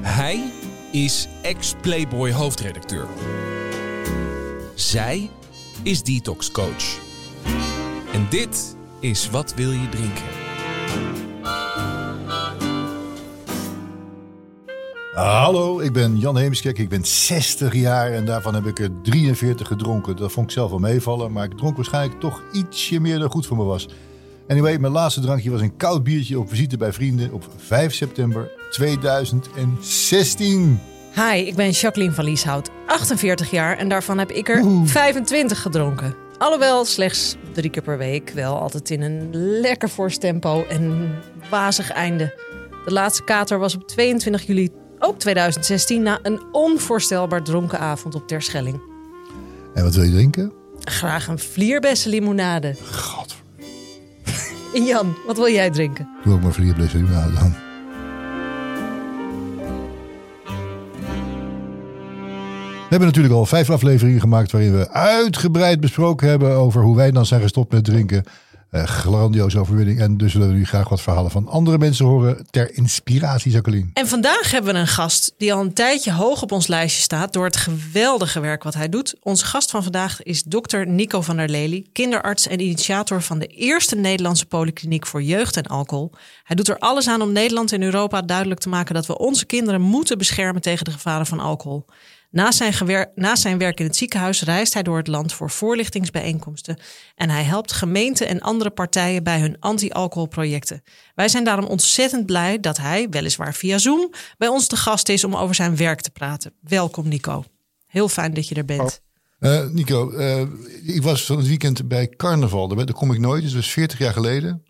Hij is ex-Playboy hoofdredacteur. Zij is detox coach. En dit is Wat wil je drinken? Hallo, ik ben Jan Heemskerk. Ik ben 60 jaar en daarvan heb ik er 43 gedronken. Dat vond ik zelf wel meevallen, maar ik dronk waarschijnlijk toch ietsje meer dan goed voor me was. Anyway, mijn laatste drankje was een koud biertje op visite bij vrienden op 5 september 2016. Hi, ik ben Jacqueline van Lieshout, 48 jaar en daarvan heb ik er 25 gedronken. Alhoewel slechts drie keer per week, wel altijd in een lekker fors tempo en wazig einde. De laatste kater was op 22 juli, ook 2016, na een onvoorstelbaar dronken avond op Terschelling. En wat wil je drinken? Graag een vlierbessenlimonade. God, Jan, wat wil jij drinken? doe ook maar nou dan. We hebben natuurlijk al vijf afleveringen gemaakt waarin we uitgebreid besproken hebben over hoe wij dan zijn gestopt met drinken. Eh, grandioze overwinning. En dus willen we nu graag wat verhalen van andere mensen horen ter inspiratie, Jacqueline. En vandaag hebben we een gast die al een tijdje hoog op ons lijstje staat door het geweldige werk wat hij doet. Onze gast van vandaag is dokter Nico van der Lely, kinderarts en initiator van de eerste Nederlandse polykliniek voor jeugd en alcohol. Hij doet er alles aan om Nederland en Europa duidelijk te maken dat we onze kinderen moeten beschermen tegen de gevaren van alcohol. Naast zijn, zijn werk in het ziekenhuis reist hij door het land voor voorlichtingsbijeenkomsten. En hij helpt gemeenten en andere partijen bij hun anti-alcoholprojecten. Wij zijn daarom ontzettend blij dat hij, weliswaar via Zoom, bij ons te gast is om over zijn werk te praten. Welkom Nico. Heel fijn dat je er bent. Eh, Nico, eh, ik was van het weekend bij carnaval. Daar, kom ik nooit, dus dat is 40 jaar geleden.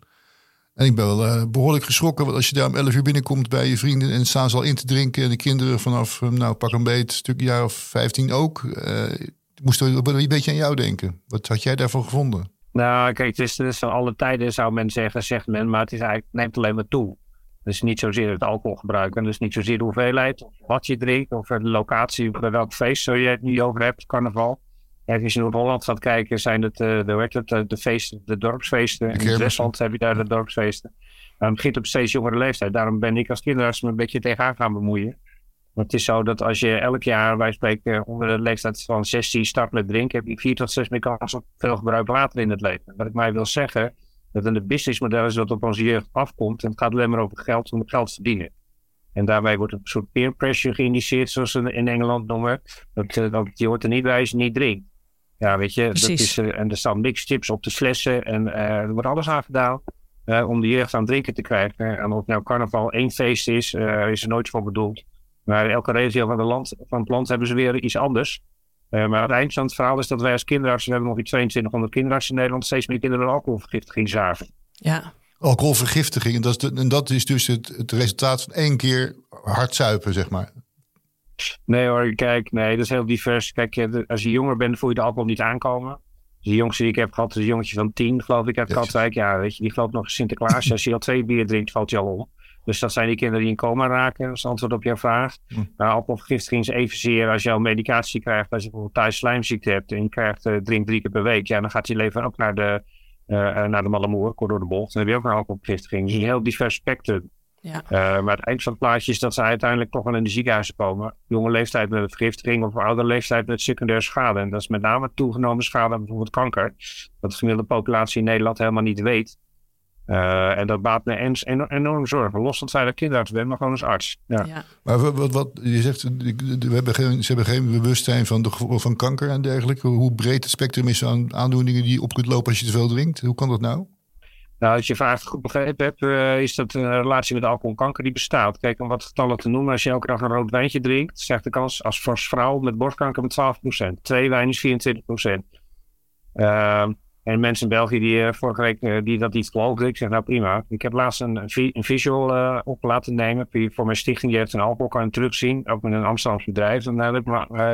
En ik ben wel eh, behoorlijk geschrokken. Want als je daar om 11 uur binnenkomt bij je vrienden en staan ze al in te drinken. En de kinderen vanaf, eh, nou pak een beet, stuk jaar of 15 ook. eh moest er een beetje aan jou denken. Wat had jij daarvan gevonden? Nou, kijk, het is, het is van alle tijden zou men zeggen, zegt men, maar het is eigenlijk, neemt alleen maar toe. Dus niet zozeer het alcoholgebruik en dus niet zozeer de hoeveelheid, of wat je drinkt, of de locatie, bij welk feest zo je het nu over hebt, carnaval. Je in Noord-Holland gaat kijken, zijn het, eh, de, het, eh, de feesten, de dorpsfeesten. En in kermissen. Westland heb je daar de dorpsfeesten. Maar het begint op steeds jongere leeftijd. Daarom ben ik als kinderarts me een beetje tegenaan gaan bemoeien. Want het is zo dat als je elk jaar, wij spreken onder de leeftijd van 16 start met drinken, heb je 4 tot 6 meer kans op veel gebruik later in het leven. Wat ik mij wil zeggen, dat in het businessmodel is dat op onze jeugd afkomt en het gaat alleen maar over geld, om geld te verdienen. En daarbij wordt een soort peer pressure geïndiceerd, zoals ze in Engeland noemen. Dat, eh, dat je hoort er niet bij als je niet drinkt. Ja, weet je, dat is, eh, en er staan mixtips op de flessen en eh, er wordt alles aan gedaan eh, om de jeugd aan het drinken te krijgen. En of nou carnaval één feest is, eh, is er nooit voor bedoeld. Maar elke regio van, de land, van het land hebben ze weer iets anders. Eh, maar het eind van het verhaal is dat wij als kinderartsen, we hebben nog die 2200 kinderartsen in Nederland, steeds meer kinderen alcoholvergiftiging zagen. Ja, Alcoholvergiftiging. En dat is, de- en dat is dus het, het resultaat van één keer hard zuipen, zeg maar. Nee hoor, kijk, nee, dat is heel divers. Kijk, als je jonger bent, voel je de alcohol niet aankomen. Dus de jongste die ik heb gehad, is een jongetje van tien, geloof ik, uit. Katwijk. Ja, weet je, die gelooft nog in Sinterklaas. Als je al twee bier drinkt, valt je al om. Dus dat zijn die kinderen die in coma raken, het antwoord op jouw vraag. Hm. Maar alcoholvergiftiging is evenzeer als je al medicatie krijgt. Als je bijvoorbeeld thuis slijmziekte hebt en je krijgt, eh, drink drie keer per week. Ja, dan gaat je leven ook naar de, eh, naar de malle moer, kort door de bocht. Dan heb je ook een alcoholvergiftiging. Dus een heel divers spectrum. Ja. Uh, maar het eind van het plaatje is dat ze uiteindelijk toch wel in de ziekenhuizen komen. Jonge leeftijd met een vergiftiging of oudere leeftijd met secundaire schade. En dat is met name toegenomen schade aan bijvoorbeeld kanker. Dat de gemiddelde populatie in Nederland helemaal niet weet. Uh, en dat baat me eno- enorm zorgen. Los dat ik kinderarts ben, maar gewoon als arts. Ja. ja. Maar wat, wat, wat je zegt, we hebben geen, ze hebben geen bewustzijn van de gevolgen van kanker en dergelijke. Hoe breed het spectrum is aan aandoeningen die je op kunt lopen als je te veel drinkt. Hoe kan dat nou? Nou, als je vraag goed begrepen hebt, uh, is dat een relatie met alcohol en kanker die bestaat. Kijk, om wat getallen te noemen. Als je elke dag een rood wijntje drinkt, zegt de kans als vrouw met borstkanker met 12%. Twee wijn is 24%. Uh, en mensen in België die uh, vorige week uh, die dat niet geloofden, ik zeg nou prima. Ik heb laatst een, een visual op laten nemen voor mijn stichting. Die heeft een alcohol kan terugzien, ook met een Amsterdamse bedrijf. En daar heb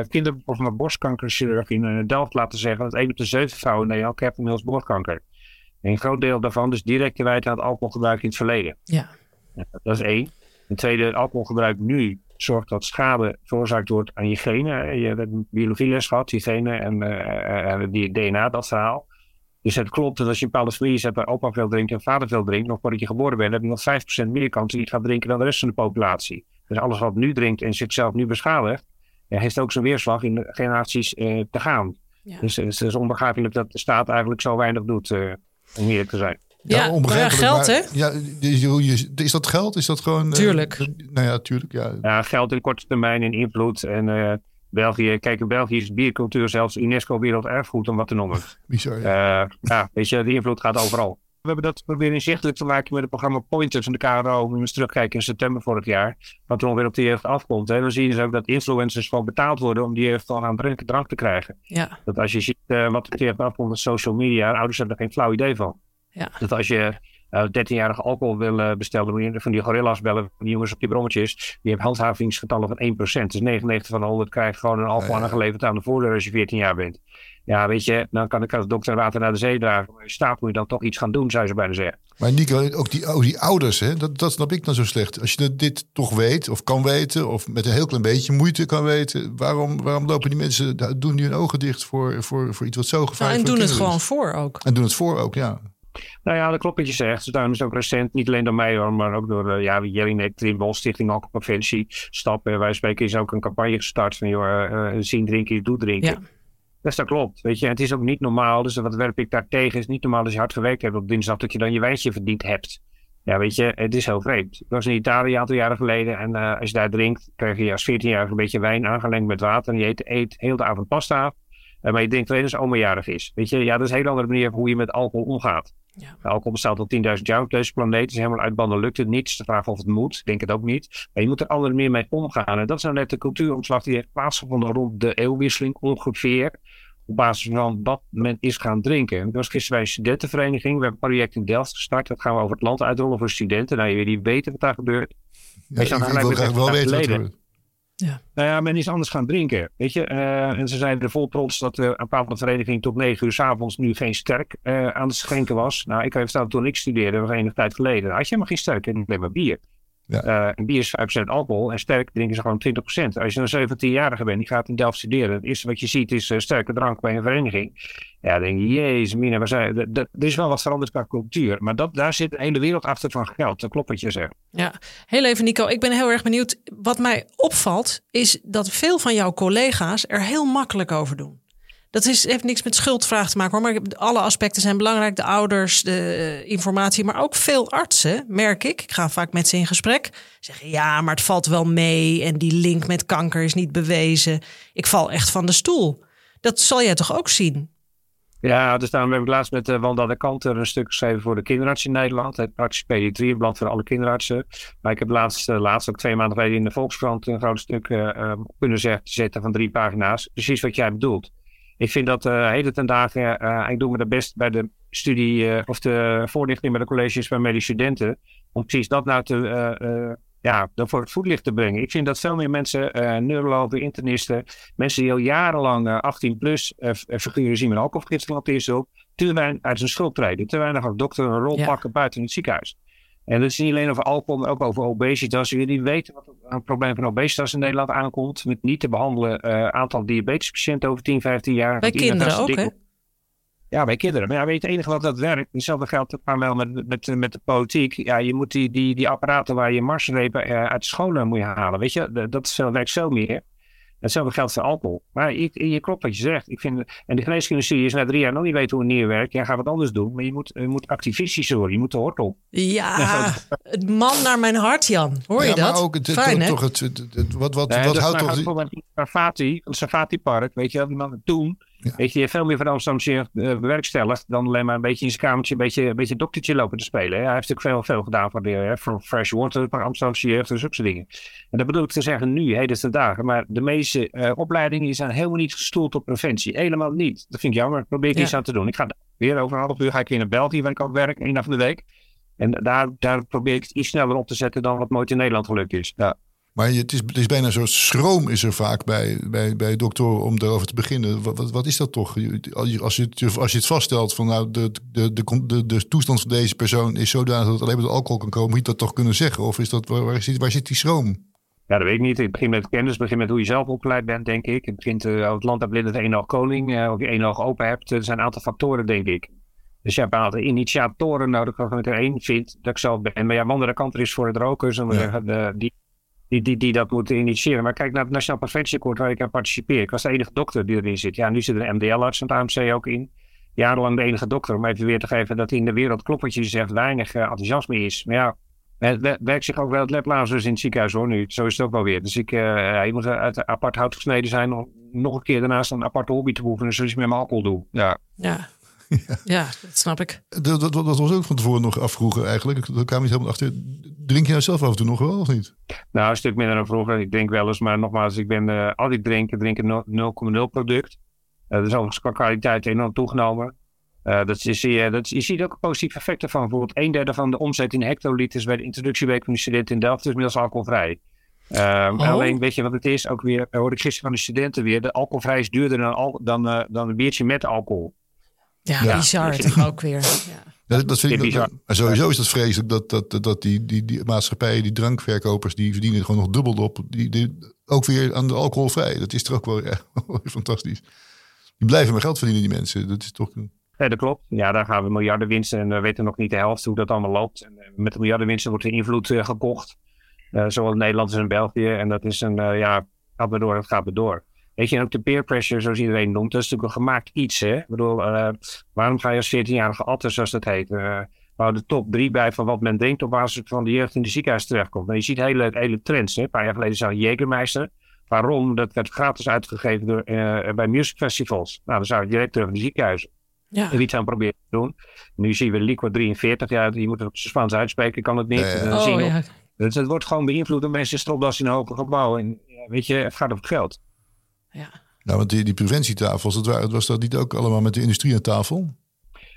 ik kinderen of mijn borstkankerchirurg in Delft laten zeggen dat 1 op de 7 vrouwen in Nederland heeft inmiddels borstkanker. En een groot deel daarvan dus direct te wijten aan het alcoholgebruik in het verleden. Ja. ja dat is één. Ten tweede, het alcoholgebruik nu zorgt dat schade veroorzaakt wordt aan je genen. Je hebt een biologieles gehad, die genen en uh, uh, die DNA, dat verhaal. Dus het klopt dat als je een bepaalde familie hebt waar opa veel drinkt en vader veel drinkt, nog voordat je geboren bent, heb je nog 5% meer kans dat je gaat drinken dan de rest van de populatie. Dus alles wat nu drinkt en zichzelf nu beschadigt, ja, heeft ook zijn weerslag in de generaties eh, te gaan. Ja. Dus het is onbegrijpelijk dat de staat eigenlijk zo weinig doet, eh, om eerlijk te zijn. Ja, onbegrijpelijk, maar geld, maar- hè? Ja, is dat geld? Is dat gewoon... eh, Tuurlijk. dat- nou ja, tuurlijk. Ja. Ja, geld in korte termijn en invloed. En eh, België, kijk, in België is biercultuur zelfs UNESCO Werelderfgoed, om wat te noemen. Bizar. Ja. Eh, ja, weet je, die invloed gaat overal. We hebben dat proberen inzichtelijk te maken met het programma Pointers van de KRO. Moet je eens terugkijken in september vorig jaar. Wat er ongeveer op de jeugd afkomt. Hè. Dan zie je dus ook dat influencers gewoon betaald worden om die jeugd al aan drinken, drank te krijgen. Ja, Dat als je ziet eh, wat er op de jeugd afkomt met social media, ouders hebben er geen flauw idee van. Ja. Dat als je eh 13-jarige alcohol wil eh, bestellen, je van die gorilla's bellen, die jongens op die brommetjes. Die hebben handhavingsgetallen van 1%. Dus 99 van de 100 krijgt gewoon een alcohol Ja, ja. aangeleverd aan de voordeur als je 14 jaar bent. Ja, weet je, dan kan ik als dokter water naar de zee dragen. Maar in staat moet je dan toch iets gaan doen, zou je bijna zeggen. Maar Nico, ook die, ook die ouders, hè, dat, dat snap ik dan zo slecht. Als je dit toch weet, of kan weten, of met een heel klein beetje moeite kan weten, waarom, waarom lopen die mensen, daar doen die hun ogen dicht voor, voor, voor iets wat zo nou, gevaarlijk en doen het gewoon is? voor ook. En doen het voor ook, ja. Nou ja, dat klopt wat je zegt. Dus daarom is het ook recent, niet alleen door mij hoor, maar ook door uh, ja, Jellinek, Trimbol, Stichting Alcoholpreventie, Stap. Uh, wij spreken is ook een campagne gestart van joh, uh, zien drinken, je doet drinken. Ja. Dus dat klopt, weet je. En het is ook niet normaal, dus wat werp ik daar tegen, is niet normaal als je hard gewerkt hebt op dinsdag, dat je dan je wijntje verdiend hebt. Ja, weet je, het is heel vreemd. Ik was in Italië een aantal jaren geleden en uh, als je daar drinkt, krijg je als 14-jarige een beetje wijn aangelengd met water en je eet, eet heel de avond pasta. Uh, maar je denkt alleen als oma jarig is. Weet je, ja, dat is een hele andere manier hoe je met alcohol omgaat. Ja. Alcohol bestaat al 10.000 jaar op deze planeet. Dus helemaal uitbannen lukt het niet. Is de vraag of het moet. Ik denk het ook niet. Maar je moet er andere meer mee omgaan. En dat is nou net de cultuuromslag die heeft plaatsgevonden rond de eeuwwisseling ongeveer. Op basis van wat men is gaan drinken. Ik was gisteren bij een studentenvereniging. We hebben een project in Delft gestart. Dat gaan we over het land uitrollen voor studenten. Nou, je die weten wat daar gebeurt. ja ik, ik wil graag wel weten wat er gebeurt. Ja. Nou ja, men is anders gaan drinken. Weet je, uh, en ze zeiden er vol trots dat bepaalde vereniging tot negen uur s avonds nu geen sterk uh, aan het schenken was. Nou, ik je vertellen, toen ik studeerde, nog enige tijd geleden, had je helemaal geen sterk en alleen maar bier. Ja. Uh, en bier is 5% alcohol en sterk drinken ze gewoon 20%. Als je een 17-jarige bent, die gaat in Delft studeren. Het eerste wat je ziet is uh, sterke drank bij een vereniging. Ja, dan denk je, jezus mina, we zijn, er is wel wat veranderd qua cultuur. Maar dat, daar zit een hele wereld achter van geld. Dat klopt wat je zegt. Ja, heel even Nico. Ik ben heel erg benieuwd. Wat mij opvalt, is dat veel van jouw collega's er heel makkelijk over doen. Dat is, heeft niks met schuldvraag te maken hoor. Maar alle aspecten zijn belangrijk. De ouders, de uh, informatie. Maar ook veel artsen, merk ik. Ik ga vaak met ze in gesprek. Zeggen ja, maar het valt wel mee. En die link met kanker is niet bewezen. Ik val echt van de stoel. Dat zal jij toch ook zien? Ja, dus daarom heb ik laatst met uh, Wanda de Kanter een stuk geschreven voor de kinderarts in Nederland. Het praktische pediatrie, blad voor alle kinderartsen. Maar ik heb laatst, uh, laatst ook twee maanden geleden in de Volkskrant een groot stuk uh, kunnen zetten van drie pagina's. Precies wat jij bedoelt. Ik vind dat uh, hele ten dagen, uh, ik doe me dat best bij de studie uh, of de voorlichting bij de colleges bij medische studenten. Om precies dat nou te, ja, voor het voetlicht te brengen. Ik vind dat veel meer mensen, neurologen, internisten, mensen die al jarenlang 18 plus figuren zien met alcoholvergiftiging op de eerste hulp, te weinig uit zijn schuld treden. Te weinig als dokter een rol ja. pakken buiten het ziekenhuis. En dat is niet alleen over alcohol, maar ook over obesitas. Jullie weten wat het probleem van obesitas in Nederland aankomt. Met niet te behandelen uh, aantal diabetespatiënten over 10, 15 jaar. Bij kinderen ook, hè? Ja, bij kinderen. Maar ja, weet je, het enige wat dat werkt, hetzelfde geldt maar wel met, met, met de politiek. Ja, je moet die, die, die apparaten waar je marsrepen uh, uit scholen moet je halen. Weet je, dat is, werkt zo meer. Hetzelfde geldt voor alcohol. Maar je, je klopt wat je zegt. Ik vind, en de geneeskindustrie is na drie jaar nog niet weten hoe het nieuw werkt. Ja, ga wat anders doen. Maar je moet, je moet activistisch worden. Je moet de hort op. Ja, het man naar mijn hart, Jan. Hoor je ja, dat? Maar ook het, het, Fijn, toch het, het, het, wat, wat, nee, wat dus houdt nou, toch... Safati, het Safati Park, weet je wel, die man toen... Ja. Weet je, die heeft veel meer van Amsterdamse bewerkstelligd dan alleen maar een beetje in zijn kamertje een beetje, een beetje doktertje lopen te spelen. Hè. Hij heeft natuurlijk veel, veel gedaan voor, de, hè, voor Fresh Water, voor Amsterdamse jeugd en zulke dingen. En dat bedoel ik te zeggen nu, heden ten dagen. Maar de meeste uh, opleidingen zijn helemaal niet gestoeld op preventie. Helemaal niet. Dat vind ik jammer. Probeer ik ja. iets aan te doen. Ik ga weer over een half uur ga ik weer naar België, waar ik ook werk, één dag van de week. En daar, daar probeer ik het iets sneller op te zetten dan wat nooit in Nederland gelukt is. Ja. Maar het is, het is bijna een soort schroom is er vaak bij, bij, bij doktoren om daarover te beginnen. Wat, wat, wat is dat toch? Als je, het, als je het vaststelt van nou de, de, de, de, de toestand van deze persoon is zodanig dat het alleen maar door alcohol kan komen, moet je dat toch kunnen zeggen? Of is dat, waar, waar, zit, waar zit die schroom? Ja, dat weet ik niet. Het begint met kennis, het begint met hoe je zelf opgeleid bent, denk ik. Het begint uh, het land dat blind het één oog koning, uh, of je één oog open hebt. Er zijn een aantal factoren, denk ik. Dus je hebt een aantal initiatoren nodig waarvan ik er één vind dat ik zelf ben. Maar ja, de andere kant is voor het roken, zullen we Ja. zeggen, de, die, die, die, die dat moeten initiëren. Maar kijk naar het Nationaal Preventieakkoord waar ik aan participeer. Ik was de enige dokter die erin zit. Ja, nu zit een MDL-arts van het AMC ook in. Jarenlang de enige dokter, om even weer te geven dat in de wereld, je zegt, weinig eh, enthousiasme is. Maar ja, het wer- werkt zich ook wel het leplazers in het ziekenhuis hoor nu. Zo is het ook wel weer. Dus ik, eh, je moet een apart hout gesneden zijn om nog een keer daarnaast een aparte hobby te beoefenen zoals ik met mijn alcohol doe. Ja. Ja. Ja, dat snap ik. Dat, dat, dat was ook van tevoren nog afvroegen eigenlijk. Daar kwam niet helemaal achter. Drink je nou zelf af en toe nog wel of niet? Nou, een stuk minder dan vroeger. Ik drink wel eens, maar nogmaals, ik ben, eh als ik drink, drink ik een 0,0 product. Eh dat is overigens qua kwaliteit enorm toegenomen. Eh, dat is, je, dat, je ziet ook een positief effect ervan. Bijvoorbeeld een derde van de omzet in hectoliters bij de introductieweek van de studenten in Delft is inmiddels alcoholvrij. Ehm, Oh. Alleen weet je wat het is? Ook weer, hoorde ik gisteren van de studenten weer. De alcoholvrij is duurder dan, al, dan, eh, dan een biertje met alcohol. Ja, Ja. bizar toch ook weer. Ja. Dat, dat vind ik, dat- sowieso is dat vreselijk dat, dat, dat, die, die, die maatschappijen, die drankverkopers, die verdienen er gewoon nog dubbel op. Die, die, ook weer aan de alcoholvrij. Dat is toch ook wel ja, fantastisch. Die blijven maar geld verdienen, die mensen. Dat is toch... een- Ja, dat klopt. Ja, daar gaan we miljarden winsten en we weten nog niet de helft hoe dat allemaal loopt. En, eh, met de miljarden winsten wordt de invloed eh, gekocht. Eh, zowel in Nederland als in België. En dat is een, eh, ja, gaat maar door, het gaat maar door. Weet je, en ook de peer pressure, zoals iedereen noemt, dat is natuurlijk een gemaakt iets. Hè? Ik bedoel, eh, waarom ga je als 14-jarige atten, zoals dat heet, eh hou de top drie bij van wat men denkt op basis van de jeugd in de ziekenhuis terechtkomt. Nou, je ziet hele, hele trends. Hè? Een paar jaar geleden zag je Jägermeister. Waarom? Dat werd gratis uitgegeven door, eh, bij musicfestivals. Nou, dan zou je direct terug in de ziekenhuizen Ja. er iets aan proberen te doen. Nu zien we Liquid 43, ja, je moet het op zijn Spaans uitspreken, kan het niet. Ja, Oh, ja. Dus het wordt gewoon beïnvloed door mensen stropdas in een hoge gebouw. En weet je, het gaat over geld. Ja. Nou, want die, die preventietafels, dat waren, was dat niet ook allemaal met de industrie aan tafel?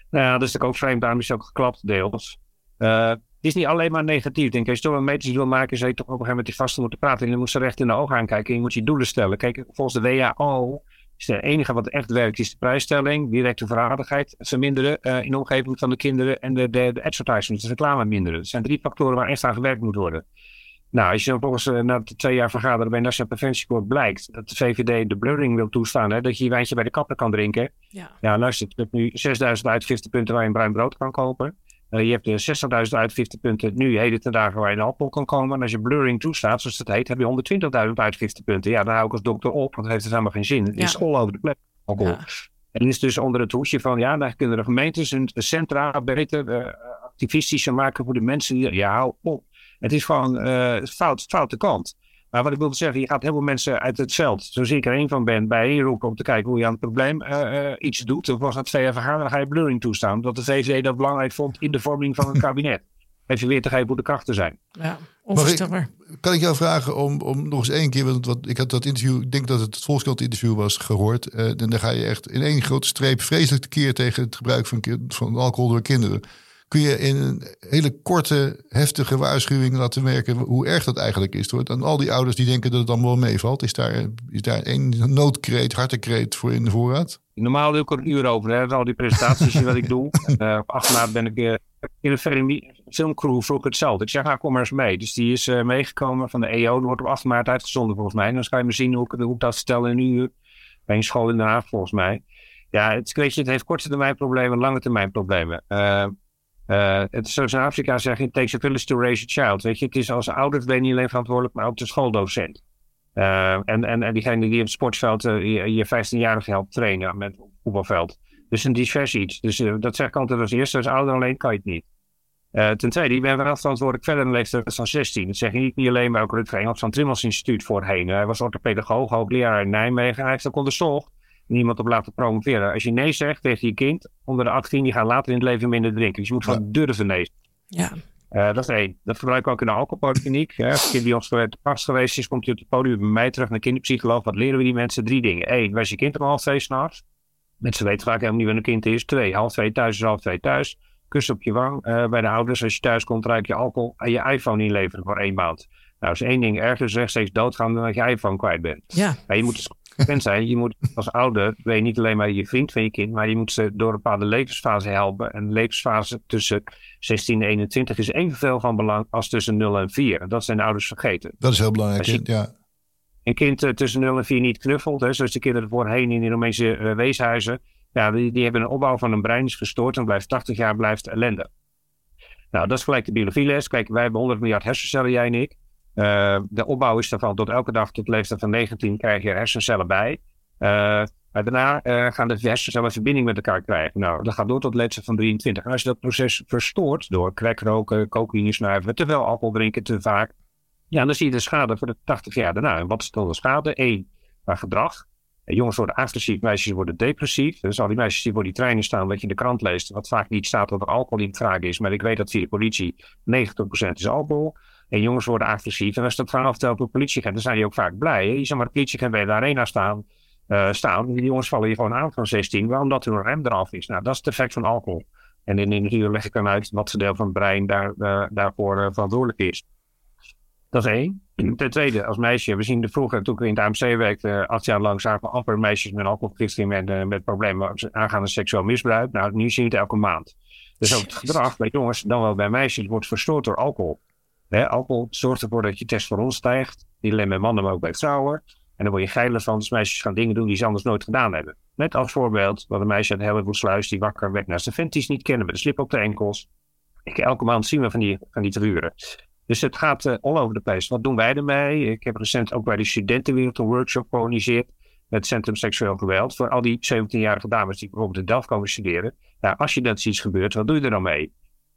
Nou ja, dat is natuurlijk ook vreemd, daarom is het ook geklapt deels. Eh, het is niet alleen maar negatief. Denk, ik. als je toch een meting wil maken, zou je toch op een gegeven moment die gasten moeten praten. En je moet ze recht in de ogen aankijken en je moet je doelen stellen. Kijk, volgens de WHO is het enige wat echt werkt, is de prijsstelling, directe verradigheid verminderen eh, in de omgeving van de kinderen en de, de, de advertisement, de reclame minderen. Dat zijn drie factoren waar echt aan gewerkt moet worden. Nou, als je dan volgens uh, na de twee jaar vergaderen bij Nationaal Preventiecourt blijkt dat de VVD de blurring wil toestaan, hè, dat je je wijntje bij de kapper kan drinken. Ja. Ja, luister, je hebt nu 6000 uitgiftepunten waar je een bruin brood kan kopen. Uh, je hebt de 60.000 uitgiftepunten nu, heden ten dagen, waar je een alcohol kan komen. En als je blurring toestaat, zoals het heet, heb je 120.000 uitgiftepunten. Ja, dan hou ik als dokter op, want dat heeft dus helemaal geen zin. Het Ja. is all over de plek, alcohol. Ja. En het is dus onder het hoesje van, ja, dan kunnen de gemeentes hun centra beter uh, activistischer maken voor de mensen. Die, ja, hou op. Het is gewoon uh, fout, foute kant. Maar wat ik wilde zeggen, je gaat heel veel mensen uit het veld, zoals ik er één van ben, bijeenroepen om te kijken hoe je aan het probleem uh, uh, iets doet. Of was dat twee jaar vergaderen, dan ga je blurring toestaan. Omdat de VVD dat belangrijk vond in de vorming van het kabinet. Even weer te geven hoe de krachten zijn. Ja, onvoorstelbaar. Kan ik jou vragen om, om nog eens één keer, want wat, ik had dat interview, ik denk dat het het Volkskrant interview was gehoord. Uh, en dan ga je echt in één grote streep vreselijk tekeer tegen het gebruik van, van alcohol door kinderen. Kun je in een hele korte, heftige waarschuwing laten merken hoe erg dat eigenlijk is. Hoor. En al die ouders die denken dat het allemaal meevalt, is daar, is daar één noodkreet, hartekreet voor in de voorraad? Normaal doe ik er een uur over, hè, al die presentaties wat ik doe. Uh, op 8 maart ben ik uh, in een filmcrew vroeg hetzelfde. Ik zeg, nou, kom maar eens mee. Dus die is uh, meegekomen van de EO. Die wordt op 8 maart uitgezonden volgens mij. En dan kan je me zien hoe ik, hoe ik dat stel in een uur. Bij een school in Den Haag volgens mij. Ja, het, weet je, het heeft korte termijn problemen, lange termijn problemen. Het is zoals in Afrika zeggen, it takes a village to raise a child. Weet je, het is als ouder ben je niet alleen verantwoordelijk, maar ook de schooldocent. Uh, en, en, en diegene die op het sportveld uh, je, je 15-jarige helpt trainen met voetbalveld. Dus een divers iets. Dus dat zeg ik altijd als eerste. Als ouder alleen kan je het niet. Ten tweede, je bent wel verantwoordelijk verder in de leeftijd van 16. Dat zeg je niet, alleen, maar ook Rutger Engels van het Instituut voorheen. Hij was orthopedagoog, hoogleraar in Nijmegen. Hij heeft ook onderzocht niemand op laten promoveren. Als je nee zegt tegen je kind onder de 18, die gaat later in het leven minder drinken. Dus je moet gewoon durven nee. Ja. Uh, dat is één. Dat gebruiken we ook in de alcoholpolitiek. Een kind die ons te gast geweest is, komt hij op het podium bij mij terug naar kinderpsycholoog. Wat leren we die mensen? Drie dingen. Eén, was je kind om half twee s'nachts? Mensen weten vaak helemaal niet waar een kind is. Twee, half twee thuis is half twee thuis. Kus op je wang uh, bij de ouders. Als je thuis komt, ruik je alcohol en je iPhone inleveren voor één maand. Nou, als één ding ergens rechtstreeks doodgaan, dan dat je iPhone kwijt bent. Ja. Maar je moet zijn. Je moet als ouder, ben je niet alleen maar je vriend van je kind, maar je moet ze door een bepaalde levensfase helpen. En de levensfase tussen 16 en 21 is evenveel van belang als tussen 0 en 4. En dat zijn de ouders vergeten. Dat is heel belangrijk. Je, ja. Een kind uh, tussen 0 en 4 niet knuffelt, hè, zoals de kinderen voorheen in de Romeinse uh, weeshuizen. Ja, die, die hebben een opbouw van een brein is gestoord en blijft 80 jaar blijft ellende. Nou, dat is gelijk de biologieles. Kijk, wij hebben 100 miljard hersencellen, jij en ik. Uh, de opbouw is daarvan tot elke dag tot leeftijd van 19 krijg je hersencellen bij. Uh, maar daarna uh, gaan de hersencellen verbinding met elkaar krijgen. Nou, dat gaat door tot leeftijd van 23. En als je dat proces verstoort door crack roken, cocaïne snuiven, te veel alcohol drinken, te vaak. Ja, dan zie je de schade voor de 80 jaar daarna. En wat is dan de schade? Eén, qua gedrag. Jongens worden agressief, meisjes worden depressief. Dus al die meisjes die voor die treinen staan, wat je in de krant leest, wat vaak niet staat dat er alcohol in het is. Maar ik weet dat via de politie 90% is alcohol. En jongens worden agressief. En als dat op de politieagent, dan zijn die ook vaak blij. Je zou maar de politieagent bij de arena staan. Uh, staan. Die jongens vallen hier gewoon aan van 16, maar omdat er een rem eraf is. Nou, dat is het effect van alcohol. En in de interview leg ik dan uit wat voor deel van het brein daar, uh, daarvoor uh, verantwoordelijk is. Dat is één. Ten tweede, als meisje, we zien de vroeger, toen ik in het AMC werkte, acht jaar lang zagen we amper meisjes met alcoholvergiftiging uh, met problemen aangaande seksueel misbruik. Nou, nu zien we het elke maand. Dus ook het gedrag bij jongens, dan wel bij meisjes, wordt verstoord door alcohol. Hè, alcohol zorgt ervoor dat je testosteron stijgt. Niet alleen bij mannen, maar ook bij vrouwen. En dan word je geiler van als meisjes gaan dingen doen die ze anders nooit gedaan hebben. Net als voorbeeld, wat een meisje uit Sluis die wakker werd naast de vent niet kennen met een slip op de enkels. Ik, elke maand zien we van die, van die teruren. Dus het gaat uh, all over the place. Wat doen wij ermee? Ik heb recent ook bij de studentenwereld een workshop georganiseerd. Met het Centrum Seksueel Geweld. Voor al die 17-jarige dames die bijvoorbeeld in Delft komen studeren. Nou, als je dat iets gebeurt, wat doe je er dan mee?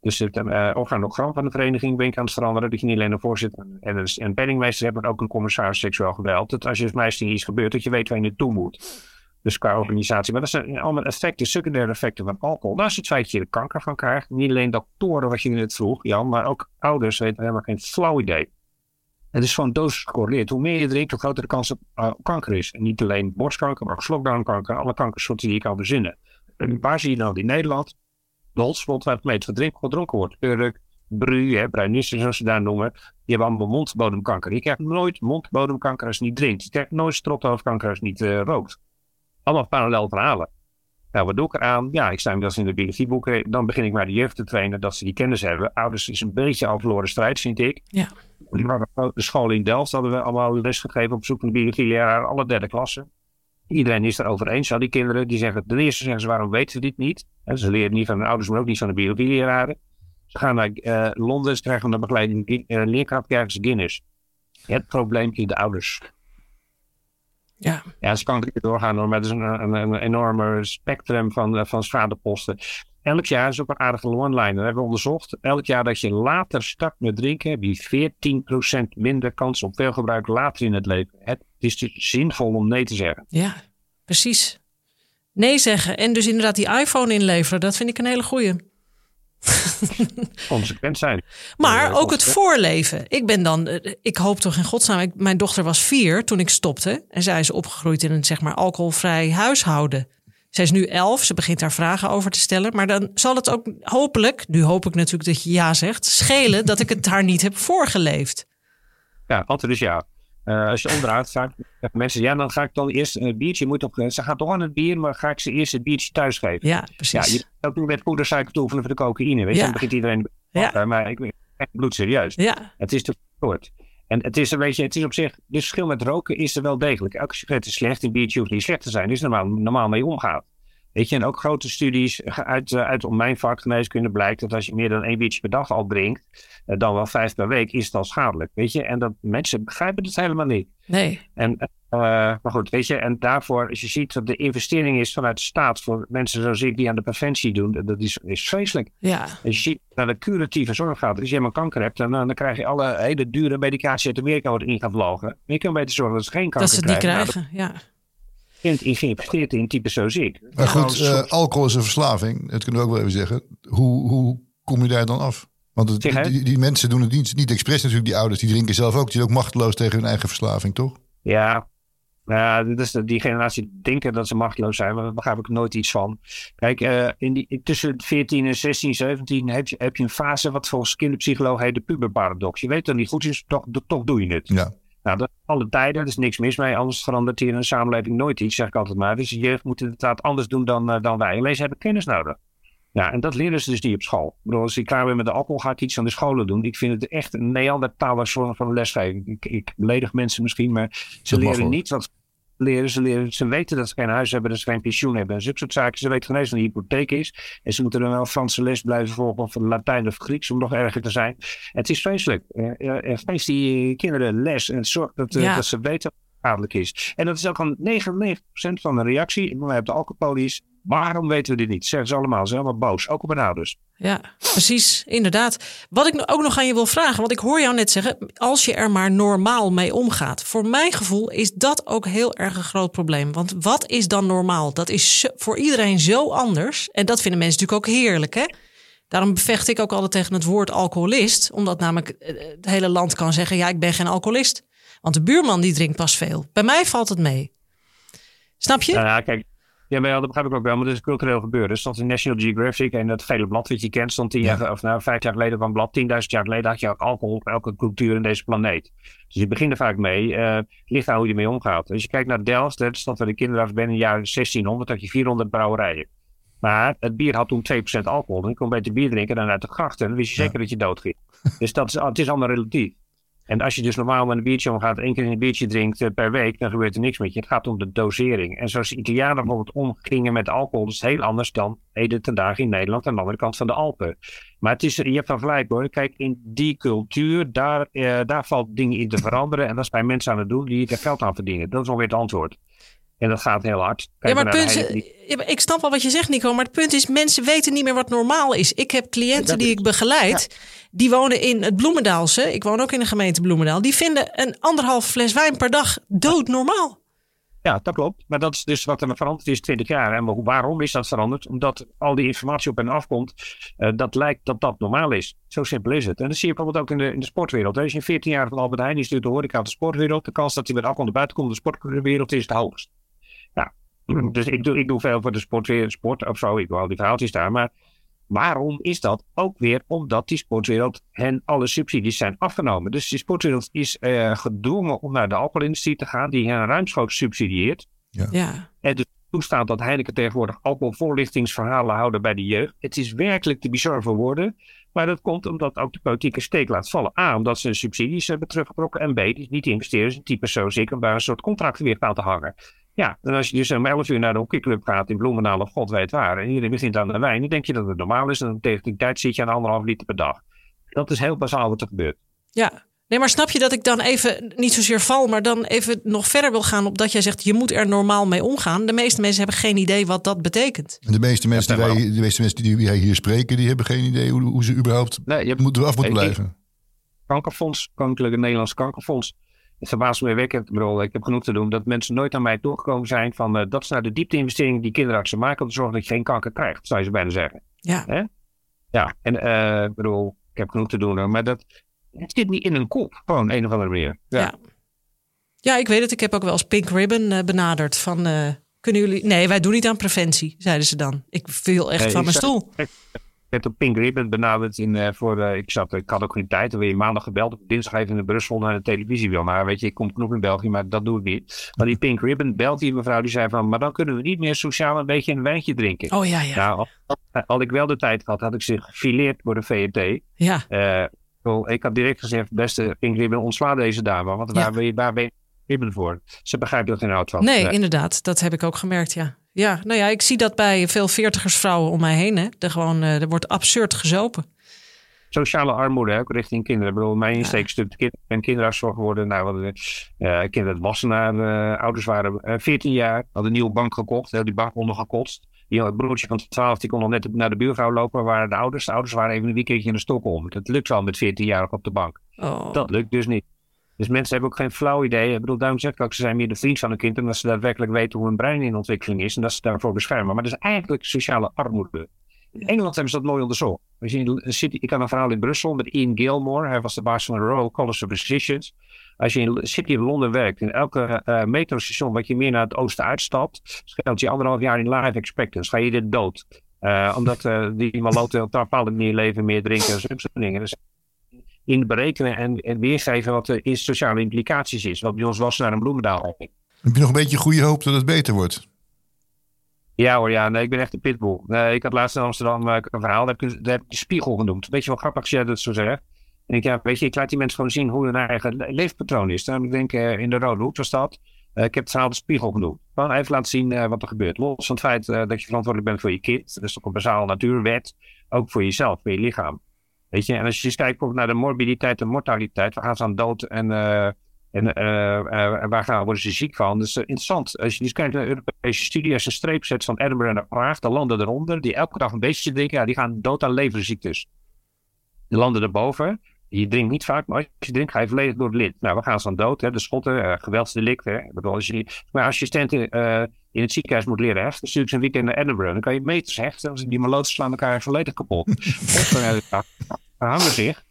Dus het uh, organogram van de vereniging ben ik aan het veranderen. Dat je niet alleen een voorzitter en een, penningmeester hebt, maar ook een commissaris seksueel geweld. Dat als je als meisje iets gebeurt, dat je weet waar je naartoe moet. Dus qua organisatie. Maar dat zijn allemaal effecten, secundaire effecten van alcohol. Dat is het feit dat je er kanker van krijgt. Niet alleen doktoren, wat je net vroeg, Jan, maar ook ouders weten helemaal geen flauw idee. Het is gewoon dosis gecorreleerd. Hoe meer je drinkt, hoe groter de kans op uh, kanker is. En niet alleen borstkanker, maar ook slokdarmkanker. Alle kankersoorten die je kan verzinnen. En waar zie je nou in Nederland? Hotspot waar het meest gedronken wordt. Urk, Bru, bruinissen zoals ze daar noemen. Die hebben allemaal mondbodemkanker. Je krijgt nooit mondbodemkanker als je niet drinkt. Je krijgt nooit strothoofdkanker als je niet uh, rookt. Allemaal parallel verhalen. Nou, wat doe ik eraan? Ja, ik sta inmiddels in de biologieboeken. Dan begin ik maar de jeugd te trainen dat ze die kennis hebben. Ouders is een beetje al verloren strijd, vind ik. Ja. De school in Delft hadden we allemaal les gegeven op zoek naar biologieleraar, alle derde klassen. Iedereen is erover eens. Al die kinderen die zeggen, ten eerste zeggen ze, waarom weten ze dit niet? Ze leren niet van hun ouders, maar ook niet van de biologieleraren. Ze gaan naar uh, Londen, ze krijgen een begeleiding, uh, leerkracht krijgen ze Guinness. Het probleem is de ouders. Ja. Ja, ze kan niet doorgaan hoor, maar het is een, een, een enorme spectrum van, van schadeposten. Elk jaar is ook een aardige one-liner. Dat hebben we onderzocht. Elk jaar dat je later start met drinken, heb je 14% minder kans op veel gebruik later in het leven. Het is dus zinvol om nee te zeggen. Ja, precies. Nee zeggen en dus inderdaad die iPhone inleveren, dat vind ik een hele goeie. Consequent zijn. Maar ook het voorleven. Ik ben dan, ik hoop toch in godsnaam. Ik, mijn dochter was vier toen ik stopte. En zij is opgegroeid in een zeg maar alcoholvrij huishouden. Zij is nu elf, ze begint daar vragen over te stellen. Maar dan zal het ook hopelijk, nu hoop ik natuurlijk dat je ja zegt, schelen dat ik het haar niet heb voorgeleefd. Ja, altijd is ja. Uh, als je onderuit gaat, mensen, ja, dan ga ik dan eerst een biertje. Moet op, ze gaat toch aan het bier, maar ga ik ze eerst het biertje thuis geven? Ja, precies. Ja, je ook niet met poedersuiker toevoegen voor de cocaïne. Weet je, dan begint iedereen. Ja. Maar ik ben echt bloedserieus. Ja. Het is te kort. En het is, weet je, het is op zich, het verschil met roken is er wel degelijk. Elke sigaret is slecht, een biertje hoeft niet slecht te zijn. Dus normaal, normaal mee omgaat. Weet je, en ook grote studies uit, uit om mijn vak geneeskunde blijkt dat als je meer dan één biertje per dag al drinkt, dan wel vijf per week, is het al schadelijk. Weet je, en dat mensen begrijpen het helemaal niet. Nee. En, uh, maar goed, weet je, en daarvoor, als je ziet dat de investering is vanuit de staat voor mensen zoals ik die aan de preventie doen, dat is, is vreselijk. Ja. Als je ziet naar de curatieve zorg gaat, als je helemaal kanker hebt, dan, dan krijg je alle hele dure medicatie uit Amerika wordt ingevlogen. Maar je kan beter zorgen dat ze geen kanker Dat ze het niet krijgen. krijgen, ja. In, in geïnvesteerd in types zoals ik. Maar goed, Nou, eh, alcohol is een verslaving. Dat kunnen we ook wel even zeggen. Hoe, hoe kom je daar dan af? Want het- Zeg, hè? die, die mensen doen het niet, niet expres natuurlijk. Die ouders die drinken zelf ook. Die zijn ook machteloos tegen hun eigen verslaving, toch? Ja, nou ja, dit is de- die generatie denken dat ze machteloos zijn, maar daar begrijp ik nooit iets van. Kijk, eh, in die, tussen 14 en 16, 17 heb je, heb je een fase wat volgens kinderpsycholoog heet de puberparadox. Je weet dat het niet goed is, toch, toch doe je het. Ja. Nou, dat alle tijden, er is niks mis mee, anders verandert hier in een samenleving nooit iets, zeg ik altijd maar. Dus de jeugd moet inderdaad anders doen dan, eh, dan wij. Alleen ze hebben kennis nodig. Ja, en dat leren ze dus niet op school. Ik bedoel, als ik klaar ben met de alcohol, ga ik iets aan de scholen doen. Ik vind het echt een Neandertalers vorm van lesgeving. Ik, ik beledig mensen misschien, maar ze Dat leren niet wat leren. Ze, leren. ze weten dat ze geen huis hebben, dat ze geen pensioen hebben. En zulke soort zaken. Ze weten geen eens wat een hypotheek is. En ze moeten dan wel Franse les blijven volgen of Latijn of Grieks om nog erger te zijn. het is vreselijk. Geef die kinderen les en zorg dat, dat ze weten wat is. En dat is ook al 99% van de reactie. Maar de alcoholpolies Waarom weten we dit niet? Zeggen ze allemaal. Ze zijn allemaal boos. Ook op mijn ouders. Ja, precies. Inderdaad. Wat ik ook nog aan je wil vragen. Want ik hoor jou net zeggen. Als je er maar normaal mee omgaat. Voor mijn gevoel is dat ook heel erg een groot probleem. Want wat is dan normaal? Dat is voor iedereen zo anders. En dat vinden mensen natuurlijk ook heerlijk. Hè? Daarom bevecht ik ook altijd tegen het woord alcoholist. Omdat namelijk eh, het hele land kan zeggen. Ja, ik ben geen alcoholist. Want de buurman die drinkt pas veel. Bij mij valt het mee. Snap je? Nou ja, kijk, ja, maar ja, dat begrijp ik ook wel, maar dat is cultureel gebeuren. Er stond in National Geographic en dat gele blad wat je kent, stond tien jaar, of nou, vijf jaar geleden van blad. Tienduizend jaar geleden had je ook alcohol op elke cultuur in deze planeet. Dus je begint er vaak mee, uh, ligt aan hoe je ermee omgaat. Als je kijkt naar Delft, de stad waar de kinderen af ben in de jaren 1600, had je 400 brouwerijen. Maar het bier had toen 2% alcohol. Dan kon je beter bier drinken dan uit de grachten. Dan wist je zeker dat je dood ging. Dus dat is, het is allemaal relatief. En als je dus normaal met een biertje omgaat, één keer een biertje drinkt eh, per week, dan gebeurt er niks met je. Het gaat om de dosering. En zoals de Italianen bijvoorbeeld omgingen met alcohol, is heel anders dan heden ten dagen in Nederland aan de andere kant van de Alpen. Maar het is, je hebt van gelijk hoor. Kijk, in die cultuur, daar, eh, daar valt dingen in te veranderen. En dat is bij mensen aan het doen die er geld aan verdienen. Dat is ongeveer het antwoord. En dat gaat heel hard. ja, maar punt, ik snap wel wat je zegt, Nico. Maar het punt is, mensen weten niet meer wat normaal is. Ik heb cliënten die ik begeleid. Die wonen in het Bloemendaalse. Ik woon ook in de gemeente Bloemendaal. Die vinden een anderhalf fles wijn per dag doodnormaal. Ja, dat klopt. Maar dat is dus wat er veranderd is 20 jaar. En waarom is dat veranderd? Omdat al die informatie op hen afkomt. Uh, dat lijkt dat dat normaal is. Zo simpel is het. En dat zie je bijvoorbeeld ook in de, in de sportwereld. Als je 14 jaar van Albert Heijn stuurt de horeca de sportwereld. De kans dat hij met alcohol naar buiten komt in de sportwereld is het hoogst. Dus ik doe, ik doe veel voor de sport, sport of zo. Ik wil al die verhaaltjes daar. Maar waarom is dat? Ook weer omdat die sportwereld hen alle subsidies zijn afgenomen. Dus die sportwereld is uh, gedwongen om naar de alcoholindustrie te gaan, die hen ruimschoots subsidieert. Ja. ja. En dus toestaat dat Heineken tegenwoordig alcoholvoorlichtingsverhalen houden bij de jeugd. Het is werkelijk te bizar voor woorden. Maar dat komt omdat ook de politieke steek laat vallen. A, omdat ze hun subsidies hebben teruggetrokken. En B, die niet investeren in types zoals ik om daar een soort contracten weer aan te hangen. Ja, en als je dus om 11 uur naar de hockeyclub gaat in Bloemendaal of god weet waar. En iedereen begint aan de wijn. Dan denk je dat het normaal is. En dan tegen die tijd zit je aan anderhalf liter per dag. Dat is heel bazaal wat er gebeurt. Ja, Nee, maar snap je dat ik dan even niet zozeer val, maar dan even nog verder wil gaan op dat jij zegt je moet er normaal mee omgaan. De meeste mensen hebben geen idee wat dat betekent. De meeste mensen, die, wij, de meeste mensen die wij hier spreken, die hebben geen idee hoe, hoe ze überhaupt nee, je, moeten af moeten blijven. Kankerfonds, Koninklijke Nederlands Kankerfonds. Het verbaast me wekkend. Ik bedoel, ik heb genoeg te doen dat mensen nooit aan mij toegekomen zijn van uh, dat is nou de diepte-investering die kinderartsen maken om te zorgen dat je geen kanker krijgt, zou je ze bijna zeggen. Ja. Hè? Ja, en uh, ik bedoel, ik heb genoeg te doen, maar dat het zit niet in een kop, gewoon een of andere manier. Ja. ja. ja. ik weet het. Ik heb ook wel eens Pink Ribbon uh, benaderd van kunnen jullie... Nee, wij doen niet aan preventie, zeiden ze dan. Ik viel echt van mijn stoel werd op Pink Ribbon benaderd in, uh, voor, uh, ik, zat, ik had ook geen tijd. Dan weer maandag gebeld. Dinsdag even in Brussel naar de televisie wil. Maar weet je, ik kom genoeg in België, maar dat doe ik niet. Maar die Pink Ribbon belt die mevrouw, die zei van, maar dan kunnen we niet meer sociaal een beetje een wijntje drinken. Oh ja, ja. Nou, al, ik wel de tijd gehad, had ik zich gefileerd door de VRT. Ja. Uh, ik had direct gezegd, beste Pink Ribbon, ontsla deze dame. Want waar, ben je, waar ben je Ribbon voor? Ze begrijpt er geen oud van. Nee, inderdaad. Dat heb ik ook gemerkt, ja. Ja, nou ja, ik zie dat bij veel veertigersvrouwen om mij heen. Hè. Er, gewoon, uh, er wordt absurd gezopen. Sociale armoede hè, ook richting kinderen. Ik bedoel, mijn insteekstuk, ik ben kinderartszorg geworden. Nou, hadden, uh, kinderen Wassenaar, uh, ouders waren uh, 14 jaar, hadden een nieuwe bank gekocht, heel die bank ondergekotst. Die, het broertje van 12 die kon nog net naar de buurvrouw lopen, waren de ouders. De ouders waren even een weekendje in de Stockholm. Dat lukt wel met 14 jaar op de bank. Oh. Dat lukt dus niet. Dus mensen hebben ook geen flauw idee. Ik bedoel, daarom zeg ik ook, ze zijn meer de vriend van een kind. Omdat ze daadwerkelijk weten hoe hun brein in ontwikkeling is. En dat ze daarvoor beschermen. Maar dat is eigenlijk sociale armoede. In Engeland hebben ze dat mooi onderzocht. We zien city, ik had een verhaal in Brussel met Ian Gilmore. Hij was de baas van de Royal College of Physicians. Als je in de City of Londen werkt, in elke uh, metrostation wat je meer naar het oosten uitstapt, scheelt je anderhalf jaar in life expectancy. Ga je dit dood. Uh, omdat uh, die maloten op een bepaalde manier leven, meer drinken en zulke dingen. Dus in berekenen en, en weergeven wat de sociale implicaties is. Wat bij ons was naar een bloemendaal. Heb je nog een beetje goede hoop dat het beter wordt? Ja hoor, ja. Nee, ik ben echt een pitbull. Nee, ik had laatst in Amsterdam uh, een verhaal, daar heb, ik, daar heb ik de spiegel genoemd. Weet je wel grappig als jij dat zo zegt? En ik, ja, weet je, ik laat die mensen gewoon zien hoe hun eigen leefpatroon is. Dan ik denk, uh, in de Rode Hoek was dat. ik heb het verhaal de spiegel genoemd. Gewoon even laten zien wat er gebeurt. Los van het feit dat je verantwoordelijk bent voor je kind. Dat is toch een bazaal natuurwet. Ook voor jezelf, voor je lichaam. Weet je, en als je eens kijkt naar de morbiditeit en mortaliteit. Waar gaan ze aan dood en, en waar gaan, worden ze ziek van? Is interessant. Als je eens kijkt naar de Europese studie. Als je een streep zet van Edinburgh naar Praag. De landen eronder, die elke dag een beetje drinken. Ja, die gaan dood aan leverziektes. De landen erboven, je drinkt niet vaak, maar als je drinkt, ga je volledig door het lid. Nou, we gaan ze aan dood, hè? de schotten, uh, je, maar als je in het ziekenhuis moet leren hechten, stuur ik ze een weekend naar Edinburgh. Dan kan je meters hechten, die maloten slaan elkaar volledig kapot. of dan hangen zich.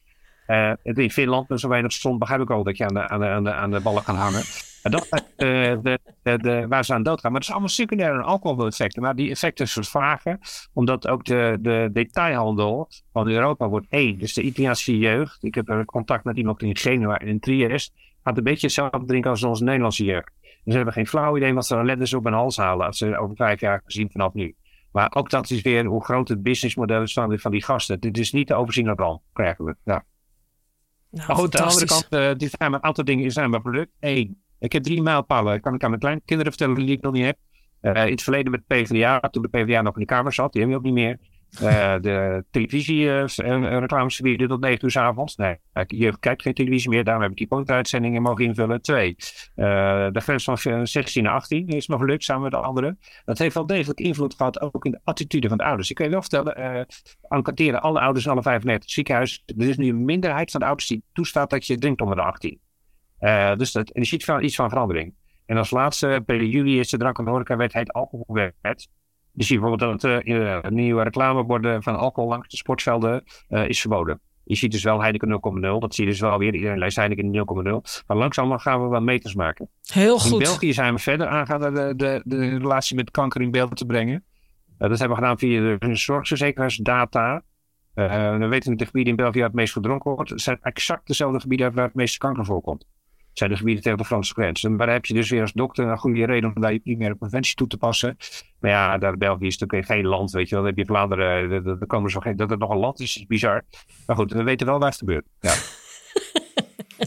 Uh, in Finland met zo weinig zon begrijp ik al dat je aan de, aan de, aan de, aan de ballen kan hangen. En dat de, de, de, waar ze aan doodgaan. Maar dat is allemaal secundaire alcoholeffecten. Maar die effecten vervagen, omdat ook de, de detailhandel van Europa wordt één. Dus de Italiaanse jeugd, ik heb contact met iemand in Genua en in Trieste, gaat een beetje hetzelfde drinken als onze Nederlandse jeugd. Dus ze hebben geen flauw idee wat ze dan letters op hun hals halen als ze over vijf jaar gezien vanaf nu. Maar ook dat is weer hoe groot het businessmodel is van, van die gasten. Dit is niet te overzien op al, krijgen we. Ja. Nou, maar goed, aan de andere kant, uh, die zijn een aantal dingen in zijn mijn product. Eén, ik heb drie mijlpalen. Kan ik aan mijn kleinkinderen vertellen die ik nog niet heb. Uh, in het verleden met PvdA, toen de PvdA nog in de Kamer zat, die hebben we ook niet meer. Uh, de televisie-reclames uh, tot 9 uur s avonds. Nee, je kijkt geen televisie meer, daarom heb ik die postuitzendingen mogen invullen. Twee, uh, de grens van 16 naar 18 is nog gelukt samen met de anderen. Dat heeft wel degelijk invloed gehad ook in de attitude van de ouders. Ik kan je wel vertellen, enquêteren alle ouders in alle 95 ziekenhuis. Er is nu een minderheid van de ouders die toestaat dat je drinkt onder de 18. Uh, dus dat, en ziet van, iets van verandering. En als laatste, per juli is de drank- en horecawet heet alcoholwet. Dus je bijvoorbeeld dat uh, nieuwe reclameborden van alcohol langs de sportvelden uh, is verboden. Je ziet dus wel Heineken 0,0. Dat zie je dus wel weer. Iedereen lijst Heineken 0,0. Maar langzaam gaan we wel meters maken. Heel goed. In België zijn we verder aangaan de, de, de relatie met kanker in beeld te brengen. Uh, dat hebben we gedaan via de zorgverzekeringsdata. Uh, we weten de gebieden in België waar het meest gedronken wordt. Het zijn exact dezelfde gebieden waar het meeste kanker voorkomt zijn de gebieden tegen de Franse grens. En daar heb je dus weer als dokter een goede reden om daar je primaire preventie toe te passen. Maar ja, daar België is natuurlijk geen land, weet je wel. Dan heb je Vlaanderen, dan komen zo geen, dat het nog een land is, is bizar. Maar goed, we weten wel waar het gebeurt. Ja.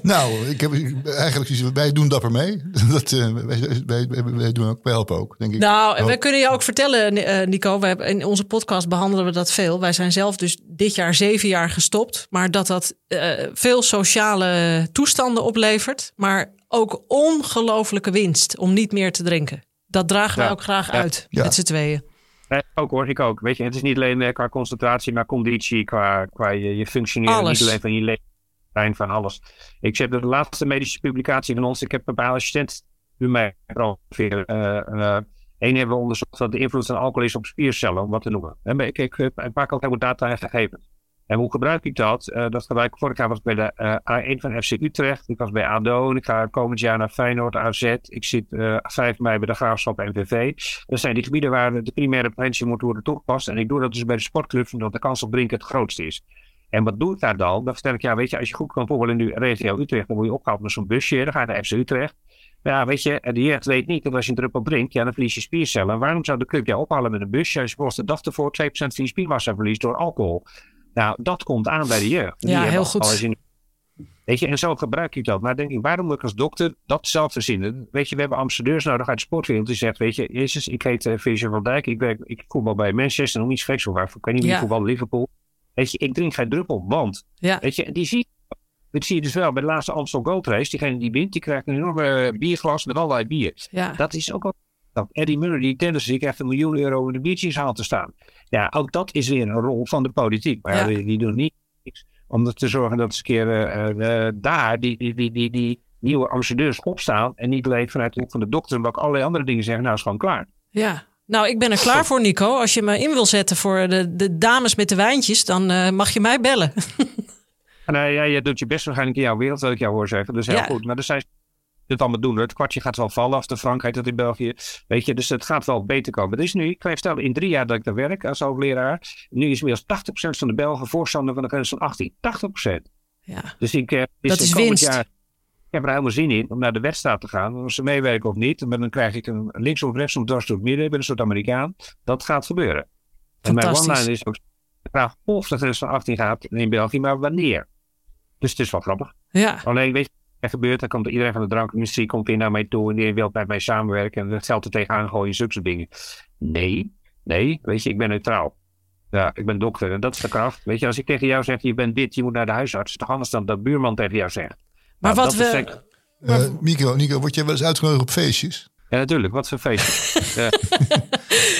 nou, ik heb eigenlijk wij doen dapper mee. Dat, uh, wij, wij, wij, doen ook, wij helpen ook, denk ik. Nou, en wij kunnen je ook vertellen, uh, Nico. We hebben, in onze podcast behandelen we dat veel. Wij zijn zelf dus dit jaar zeven jaar gestopt. Maar dat dat uh, veel sociale toestanden oplevert. Maar ook ongelofelijke winst om niet meer te drinken. Dat dragen wij ja. ook graag ja. uit ja. met z'n tweeën. Nee, ook hoor, ik ook. Weet je, het is niet alleen qua concentratie, maar conditie, qua, qua je, je functioneren. Alles. Niet alleen van je leven van alles. Ik heb de laatste medische publicatie van ons. Ik heb een paar assistenten mij ongeveer. Uh, uh, Eén hebben we onderzocht wat de invloed van alcohol is op spiercellen, om wat te noemen. En ik, ik, ik maak ook helemaal data en gegevens. En hoe gebruik ik dat? Dat gebruik ik vorig jaar was bij de uh, A1 van FC Utrecht. Ik was bij ADO ik ga komend jaar naar Feyenoord, AZ. Ik zit uh, 5 mei bij de Graafschap MVV. Dat zijn die gebieden waar de primaire preventie moet worden toegepast. En ik doe dat dus bij de sportclubs omdat de kans op drinken het grootste is. En wat doe ik daar dan? Dan vertel ik, ja, weet je, als je goed kan voetballen in de regio Utrecht, dan word je opgehaald met zo'n busje. Dan ga je naar FC Utrecht. Maar ja, weet je, de jeugd weet niet dat als je een druppel drinkt, ja, dan verlies je spiercellen. Waarom zou de club jou ophalen met een busje als je volgens de dag ervoor 2% van je spiermassa verliest door alcohol? Nou, dat komt aan bij de jeugd. Ja, heel goed. In, weet je, en zo gebruik ik dat. Maar denk ik, waarom moet ik als dokter dat zelf verzinnen? Weet je, we hebben ambassadeurs nodig uit de sportwereld die zegt, weet je, Jezus, ik heet uh, Fischer van Dijk, ik, werk, ik voetbal bij Manchester, nog iets geks of waar, ik weet niet meer ja. voetbal Liverpool. Weet je, ik drink geen druppel, want. Ja. Weet je, en die zie, dat zie je dus wel bij de laatste Amstel Gold Race. Diegene die wint, die krijgt een enorme bierglas met allerlei bier. Ja. Dat is ook al. Dat Eddie Murray, die tennis, die krijgt een miljoen euro in de biertjeshaal te staan. Ja, ook dat is weer een rol van de politiek. Maar ja. die, doen niet niks om te zorgen dat ze een keer uh, uh, daar die, die, die, die, die nieuwe ambassadeurs opstaan. En niet alleen vanuit de hoek van de dokter, maar ook allerlei andere dingen zeggen. Nou, is gewoon klaar. Ja, nou, ik ben er klaar voor, Nico. Als je me in wil zetten voor de, de dames met de wijntjes, dan uh, mag je mij bellen. nou, ja, je doet je best waarschijnlijk in jouw wereld, wat ik jou hoor zeggen. Dus heel ja. goed. Maar er zijn dit allemaal doen. Het kwartje gaat wel vallen als de Frankrijk dat in België. Weet je, dus het gaat wel beter komen. Het is nu, ik kan je vertellen, in drie jaar dat ik daar werk als hoogleraar. Nu is inmiddels 80% van de Belgen voorstander van de grens van 18. 80%. Ja. Dus ik, uh, dat is winst. Jaar, heb er helemaal zin in om naar de wedstrijd te gaan. Of ze meewerken of niet. Maar dan krijg ik een links of rechts om dwars door het midden. Ik ben een soort Amerikaan. Dat gaat gebeuren. En mijn one-line is ook graag of de grens van 18 gaat in België, maar wanneer. Dus het is wel grappig. Ja. Alleen weet je, er gebeurt, dan komt iedereen van de drankindustrie komt in naar mij toe en die wil met mij samenwerken en het geld er tegenaan gooien, zulke soort dingen. Nee, nee, weet je, ik ben neutraal. Ja, ik ben dokter en dat is de kracht. Weet je, als ik tegen jou zeg, je bent dit, je moet naar de huisarts, is toch anders dan dat buurman tegen jou zegt. Maar Nou, wat we. sec- Eh, Nico, Nico, word jij wel eens uitgenodigd op feestjes? Ja, natuurlijk, wat voor feestje. Ja.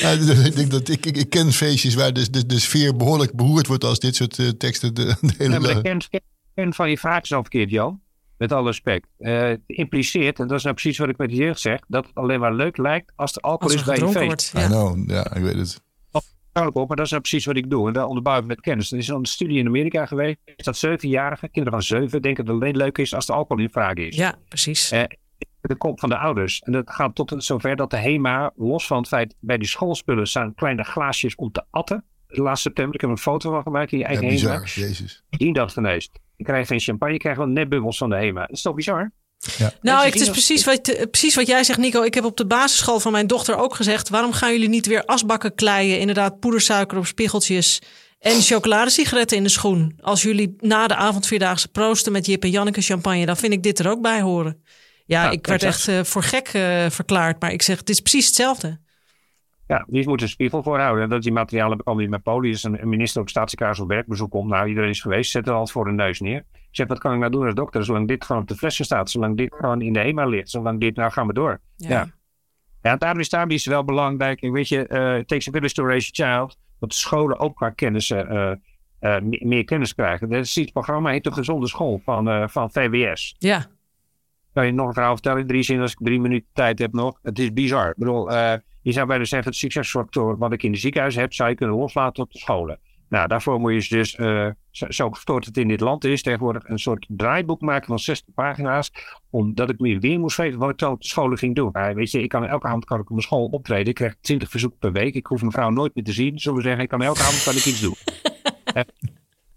Ja, ik, denk dat ik, ik, ik ken feestjes waar de, de, de sfeer behoorlijk beroerd wordt als dit soort eh, teksten de, de hele Ja, de kern, kern van je vraag is al verkeerd, Jan. Met alle respect. Eh, het impliceert, en dat is nou precies wat ik met je jeugd zeg, dat het alleen maar leuk lijkt als er alcohol Als is bij je feest. wordt. I Ja. know, ja, ik weet het. Alcohol, maar dat is nou precies wat ik doe. En daar onderbouw ik met kennis. Er is al een studie in Amerika geweest. Dat zevenjarigen, kinderen van zeven, denken dat het alleen leuk is als de alcohol in vraag is. ja, precies. Eh, de kop van de ouders. En dat gaat tot zover dat de HEMA, los van het feit, bij die schoolspullen staan kleine glaasjes om te atten. Laatst september, ik heb een foto van gemaakt in je Ja, eigen HEMA. bizar, jezus. Die dat geneest. Je krijgt geen champagne, je krijgt wel nepbubbels van de HEMA. Dat is toch bizar? Ja. Nou, het is precies wat, precies wat jij zegt, Nico. Ik heb op de basisschool van mijn dochter ook gezegd: waarom gaan jullie niet weer asbakken kleien? Inderdaad, poedersuiker op spiegeltjes en chocoladesigaretten in de schoen. Als jullie na de avondvierdaagse proosten met Jip en Janneke champagne, dan vind ik dit er ook bij horen. Ja, Ja, ik werd exact. echt eh, voor gek eh, verklaard, maar ik zeg: het is precies hetzelfde. Ja, die moeten een spiegel voorhouden. En dat die materialen komen die met poli. is een, een minister of staatssecretaris op werkbezoek komt. Nou, iedereen is geweest. Zet er al voor de neus neer. Ik zeg, wat kan ik nou doen als dokter? Zolang dit gewoon op de flessen staat. Zolang dit gewoon in de HEMA ligt. Zolang dit, nou gaan we door. Ja. Ja. Ja, daarom is, daarom is het wel belangrijk. Weet je, eh it takes a village to raise a child. Dat scholen ook qua kennis, eh, eh, meer, kennis krijgen. Dat is het programma heet de Gezonde School van, van VWS. ja. Kan je nog een verhaal vertellen in drie zinnen als ik drie minuten tijd heb nog? Het is bizar. Ik bedoel, je zou bijna zeggen, het succesfactor wat ik in de ziekenhuis heb, zou je kunnen loslaten op de scholen. Nou, daarvoor moet je dus, dus eh, zo, gestoord het in dit land is, tegenwoordig een soort draaiboek maken van 60 pagina's. Omdat ik me weer moest weten wat ik zo op de scholen ging doen. Maar weet je, ik kan elke avond kan ik op mijn school optreden. Ik krijg 20 verzoeken per week. Ik hoef een vrouw nooit meer te zien. Zullen we zeggen, ik kan elke avond kan ik iets doen.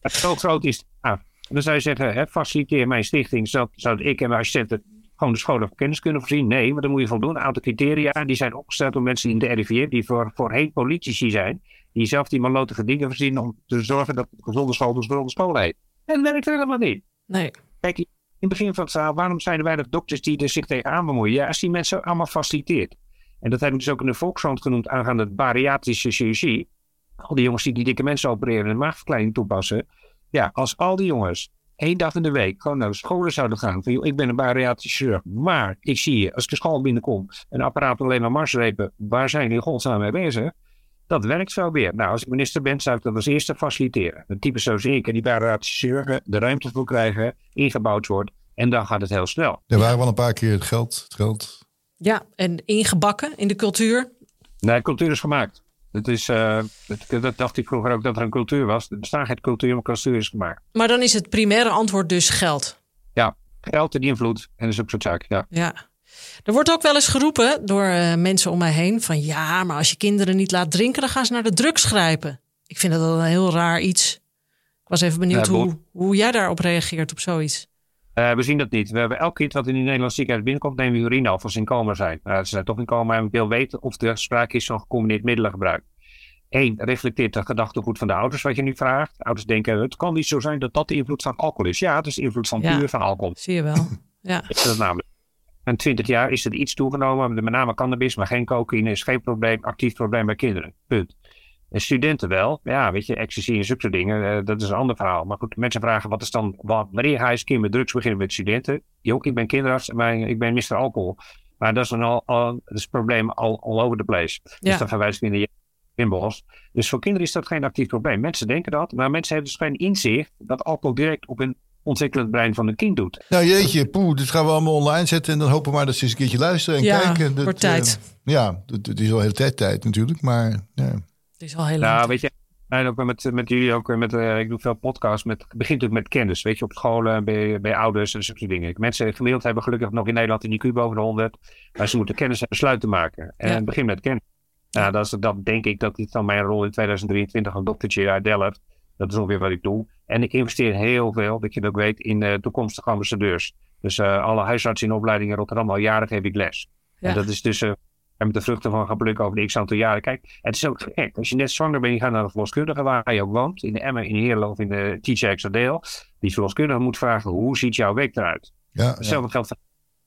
Eh, zo groot is het. Ah, dan zou je zeggen, hè, faciliteer mijn stichting, zodat, zodat ik en mijn assistenten gewoon de scholen van kennis kunnen voorzien. Nee, maar dan moet je voldoen aan een aantal criteria. Die zijn opgesteld door mensen in de RIVM, die voor, voorheen politici zijn. Die zelf die malotige dingen voorzien om te zorgen dat de gezonde school de gezonde school heet. En dat werkt helemaal niet. Nee. Kijk, in het begin van het verhaal, waarom zijn er weinig dokters die er zich tegenaan bemoeien? Ja, als die mensen allemaal faciliteert. En dat heb ik dus ook in de Volkskrant genoemd aangaande de bariatrische chirurgie. Al die jongens die die dikke mensen opereren en maagverkleining toepassen. Ja, als al die jongens één dag in de week gewoon naar de scholen zouden gaan. Van, joh, ik ben een bariatrische chirurg, maar ik zie je, als ik de school binnenkom, een apparaat alleen maar marsrepen. Waar zijn die in godsnaam mee bezig? Dat werkt zo weer. Nou, als ik minister ben, zou ik dat als eerste faciliteren. Een type zoals ik en die bariatrische chirurgen de ruimte voor krijgen, ingebouwd wordt. En dan gaat het heel snel. Er waren wel een paar keer het geld. Het geld. Ja, en ingebakken in de cultuur. Nee, cultuur is gemaakt. Dat, is, eh, dat, dat dacht ik vroeger ook dat er een cultuur was. Er bestaat geen cultuur, maar cultuur is gemaakt. Maar dan is het primaire antwoord dus geld. Ja, geld en invloed en dat is ook zo'n zaak. Ja. Ja. Er wordt ook wel eens geroepen door eh, mensen om mij heen van ja, maar als je kinderen niet laat drinken, dan gaan ze naar de drugs grijpen. Ik vind dat een heel raar iets. Ik was even benieuwd Ja, hoe, hoe jij daarop reageert op zoiets. Eh, we zien dat niet. We hebben elk kind wat in die Nederlandse ziekenhuis binnenkomt, nemen we urine af als ze in coma zijn. Nou, ze zijn toch in coma en ik wil weten of er sprake is van gecombineerd middelengebruik. Eén, reflecteert het gedachtegoed van de ouders wat je nu vraagt. Ouders denken, het kan niet zo zijn dat dat de invloed van alcohol is. Ja, het is de invloed van Ja. puur van alcohol. Zie je wel. Ja. Is dat namelijk. In 20 jaar is het iets toegenomen, met name cannabis, maar geen cocaïne is geen probleem, actief probleem bij kinderen. Punt. En studenten wel. Ja, weet je, ecstasy en zulke dingen, eh, dat is een ander verhaal. Maar goed, mensen vragen, wat is dan, wat, wanneer ga je eens keer met drugs beginnen met studenten? Jo, ik ben kinderarts, maar ik ben Mr. Alcohol. Maar dat is een, al, al, dat is een probleem all, all over the place. Ja. Dus dan verwijs ik in de inbos. Dus voor kinderen is dat geen actief probleem. Mensen denken dat, maar mensen hebben dus geen inzicht dat alcohol direct op een ontwikkelend brein van een kind doet. Nou jeetje, poeh, dit gaan we allemaal online zetten. En dan hopen we maar dat ze eens een keertje luisteren en Ja, kijken. Dat, wordt tijd. eh, ja, het is al de hele tijd tijd natuurlijk. Maar ja. Het is al heel lang. Nou, weet je, en ook met, met jullie ook, met, eh, ik doe veel podcasts, met, het begint natuurlijk met kennis, weet je, op scholen, bij, bij ouders en zulke soort dingen. Mensen gemiddeld hebben gelukkig nog in Nederland een IQ boven de 100, maar ze moeten kennis en besluiten maken. En Ja. het begint met kennis. Nou, dat, is, dat denk ik dat dit dan mijn rol in 2023 als doktertje uit Delft, dat is ongeveer wat ik doe. En ik investeer heel veel, dat je dat ook weet, in eh, toekomstige ambassadeurs. Dus eh, alle huisartsen in opleiding in Rotterdam, al jaren geef ik les. Ja. En dat is dus eh, en met de vruchten van gaan plukken over de x aantal jaren. Kijk, het is ook gek. Als je net zwanger bent, je gaat naar de verloskundige waar je ook woont. In de Emmen, in Heerlen of in de TJ Exadeel. Die verloskundige moet vragen, hoe ziet jouw week eruit? Ja, Hetzelfde geldt voor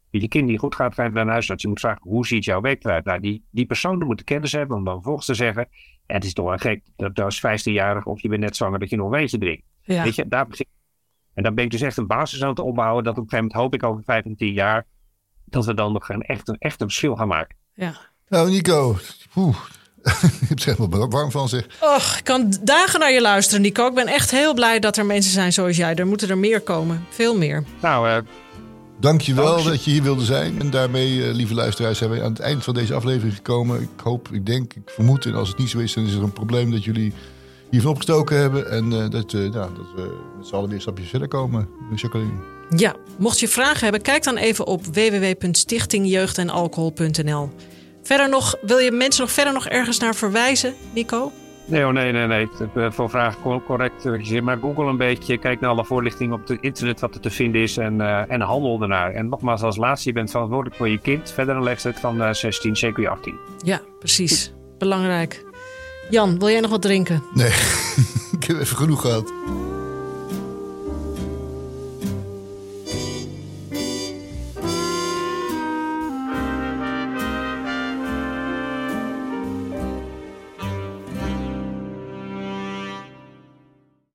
je kind die goed gaat, ga je naar een huisarts. Je moet vragen, hoe ziet jouw week eruit? Nou, die, die persoon moet de kennis hebben om dan vervolgens te zeggen... het is toch wel gek dat als 15-jarig of je bent net zwanger dat je nog een wijntje drinkt. Ja. Weet je, daar begin En dan ben ik dus echt een basis aan het opbouwen dat op een gegeven moment hoop ik over 5 en 10 jaar... dat we dan nog een echt, een, echt een verschil gaan maken. ja. Nou, Nico. Oeh. ik heb er helemaal warm van zeg. Och, ik kan dagen naar je luisteren, Nico. Ik ben echt heel blij dat er mensen zijn zoals jij. Er moeten er meer komen. Veel meer. Nou, eh, Dank je wel Dank je. dat je hier wilde zijn. En daarmee, eh, lieve luisteraars, zijn we aan het eind van deze aflevering gekomen. Ik hoop, ik denk, ik vermoed, en als het niet zo is, dan is er een probleem dat jullie hiervan opgestoken hebben. En eh, dat, nou, dat we met z'n allen weer stapjes verder komen. Jacqueline. Ja, mocht je vragen hebben, kijk dan even op www.stichtingjeugdenalcohol.nl. Verder nog, wil je mensen nog verder nog ergens naar verwijzen, Nico? Nee, oh, nee, nee, nee. Eh, Voor vragen co- correct. eh, Maar Google een beetje. Kijk naar alle voorlichting op het internet wat er te vinden is. En, eh, en handel ernaar. En nogmaals, als laatste, je bent verantwoordelijk voor je kind. Verder een leeftijd van eh, 16, zeker je 18. Ja, precies. Belangrijk. Jan, wil jij nog wat drinken? Nee, ik heb even genoeg gehad.